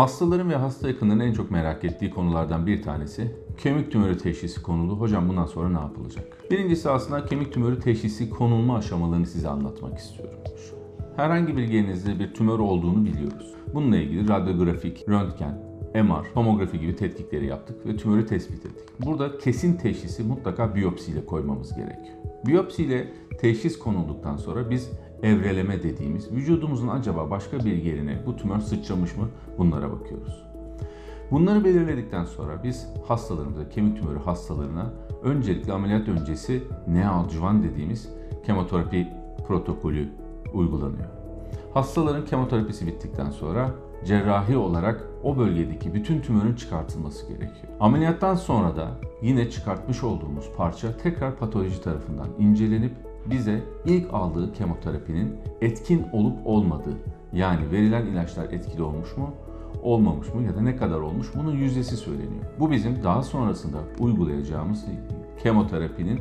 Hastaların ve hasta yakınlarının en çok merak ettiği konulardan bir tanesi kemik tümörü teşhisi konulu. Hocam bundan sonra ne yapılacak? Birincisi aslında kemik tümörü teşhisi konulma aşamalarını size anlatmak istiyorum. Herhangi bir yerinizde bir tümör olduğunu biliyoruz. Bununla ilgili radyografik, röntgen, MR, tomografi gibi tetkikleri yaptık ve tümörü tespit ettik. Burada kesin teşhisi mutlaka biyopsiyle koymamız gerekiyor. Biyopsiyle teşhis konulduktan sonra biz evreleme dediğimiz vücudumuzun acaba başka bir yerine bu tümör sıçramış mı bunlara bakıyoruz. Bunları belirledikten sonra biz hastalarımıza, kemik tümörü hastalarına öncelikle ameliyat öncesi neoadjuvan dediğimiz kemoterapi protokolü uygulanıyor. Hastaların kemoterapisi bittikten sonra cerrahi olarak o bölgedeki bütün tümörün çıkartılması gerekiyor. Ameliyattan sonra da yine çıkartmış olduğumuz parça tekrar patoloji tarafından incelenip bize ilk aldığı kemoterapinin etkin olup olmadığı yani verilen ilaçlar etkili olmuş mu olmamış mı ya da ne kadar olmuş bunun yüzdesi söyleniyor. Bu bizim daha sonrasında uygulayacağımız kemoterapinin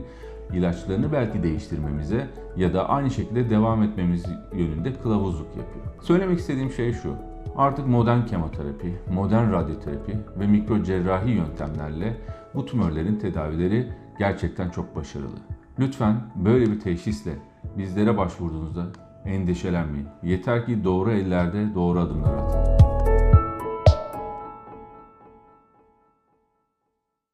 ilaçlarını belki değiştirmemize ya da aynı şekilde devam etmemiz yönünde kılavuzluk yapıyor. Söylemek istediğim şey şu. Artık modern kemoterapi, modern radyoterapi ve mikro cerrahi yöntemlerle bu tümörlerin tedavileri gerçekten çok başarılı. Lütfen böyle bir teşhisle bizlere başvurduğunuzda endişelenmeyin. Yeter ki doğru ellerde doğru adımlar atın.